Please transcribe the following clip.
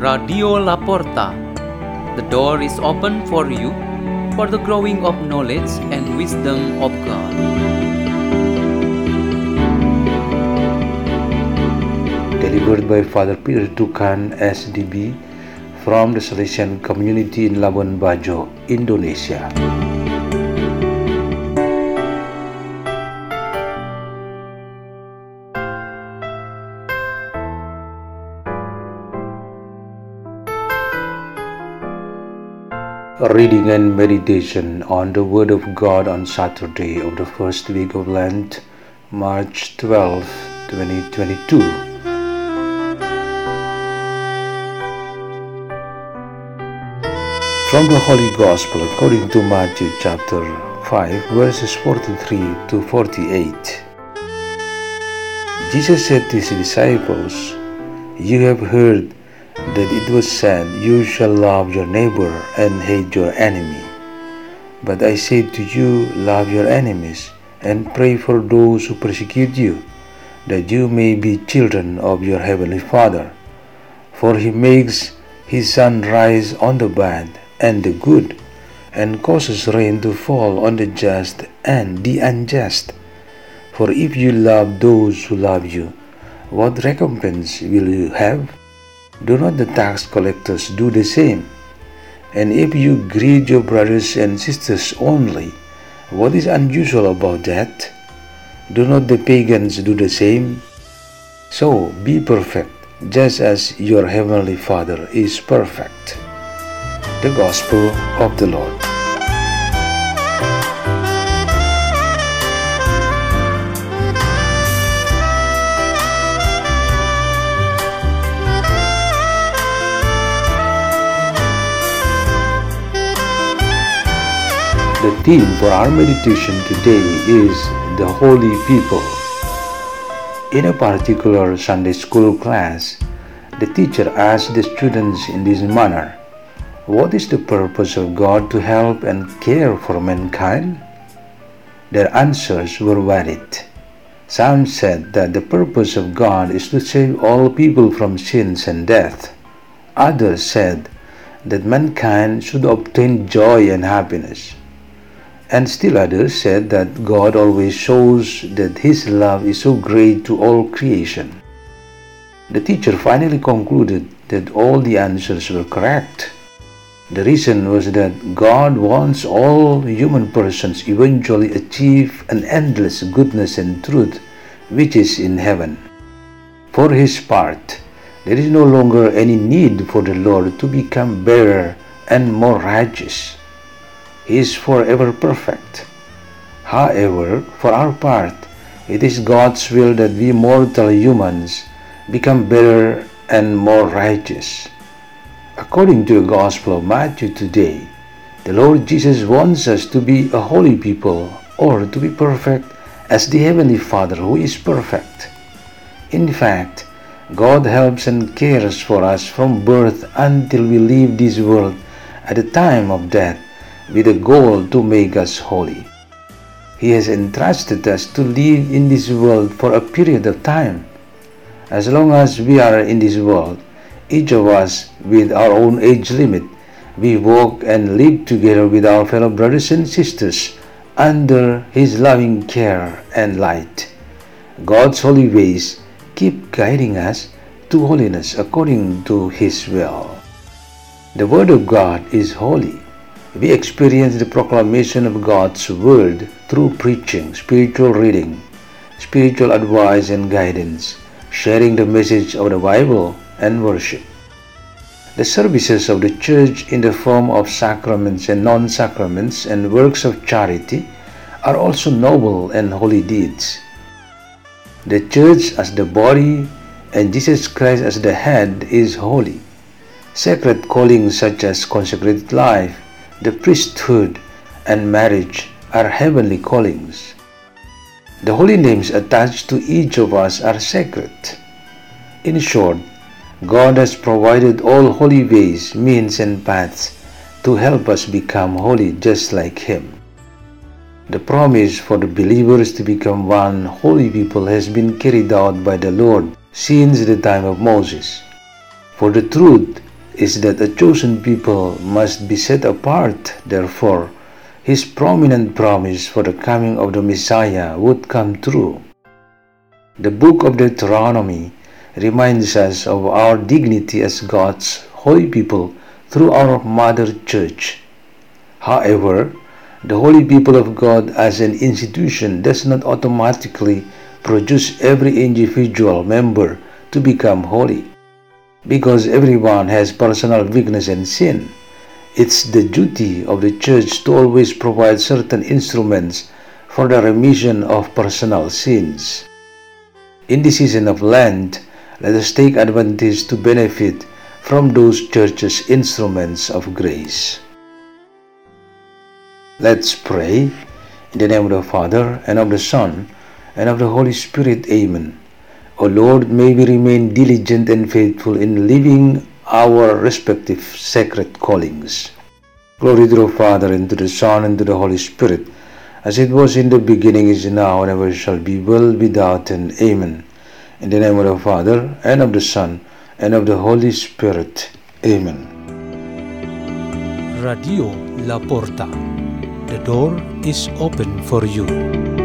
Radio Laporta. The door is open for you for the growing of knowledge and wisdom of God. Delivered by Father Peter Tukan, SDB, from the Salesian community in Labuan Bajo, Indonesia. Reading and meditation on the Word of God on Saturday of the first week of Lent, March 12, 2022. From the Holy Gospel according to Matthew chapter 5, verses 43 to 48. Jesus said to his disciples, You have heard that it was said, You shall love your neighbor and hate your enemy. But I say to you, love your enemies and pray for those who persecute you, that you may be children of your heavenly Father. For he makes his sun rise on the bad and the good, and causes rain to fall on the just and the unjust. For if you love those who love you, what recompense will you have? Do not the tax collectors do the same? And if you greet your brothers and sisters only, what is unusual about that? Do not the pagans do the same? So be perfect, just as your heavenly Father is perfect. The Gospel of the Lord. Theme for our meditation today is the holy people. In a particular Sunday school class, the teacher asked the students in this manner What is the purpose of God to help and care for mankind? Their answers were varied. Some said that the purpose of God is to save all people from sins and death. Others said that mankind should obtain joy and happiness. And still others said that God always shows that His love is so great to all creation. The teacher finally concluded that all the answers were correct. The reason was that God wants all human persons eventually achieve an endless goodness and truth which is in heaven. For his part, there is no longer any need for the Lord to become better and more righteous. Is forever perfect. However, for our part, it is God's will that we mortal humans become better and more righteous. According to the Gospel of Matthew today, the Lord Jesus wants us to be a holy people or to be perfect as the Heavenly Father who is perfect. In fact, God helps and cares for us from birth until we leave this world at the time of death with a goal to make us holy. He has entrusted us to live in this world for a period of time. As long as we are in this world, each of us with our own age limit, we walk and live together with our fellow brothers and sisters under His loving care and light. God's holy ways keep guiding us to holiness according to His will. The Word of God is holy. We experience the proclamation of God's Word through preaching, spiritual reading, spiritual advice and guidance, sharing the message of the Bible, and worship. The services of the Church in the form of sacraments and non sacraments and works of charity are also noble and holy deeds. The Church as the body and Jesus Christ as the head is holy. Sacred callings such as consecrated life, the priesthood, and marriage are heavenly callings. The holy names attached to each of us are sacred. In short, God has provided all holy ways, means, and paths to help us become holy just like Him. The promise for the believers to become one holy people has been carried out by the Lord since the time of Moses. For the truth is that a chosen people must be set apart, therefore, his prominent promise for the coming of the Messiah would come true. The book of Deuteronomy reminds us of our dignity as God's holy people through our mother church. However, the holy people of God as an institution does not automatically produce every individual member to become holy. Because everyone has personal weakness and sin, it's the duty of the church to always provide certain instruments for the remission of personal sins. In the season of Lent, let us take advantage to benefit from those churches' instruments of grace. Let's pray in the name of the Father, and of the Son, and of the Holy Spirit. Amen. O Lord, may we remain diligent and faithful in living our respective sacred callings. Glory to the Father, and to the Son, and to the Holy Spirit, as it was in the beginning, is now, and ever shall be, world without end. Amen. In the name of the Father, and of the Son, and of the Holy Spirit. Amen. Radio La Porta. The door is open for you.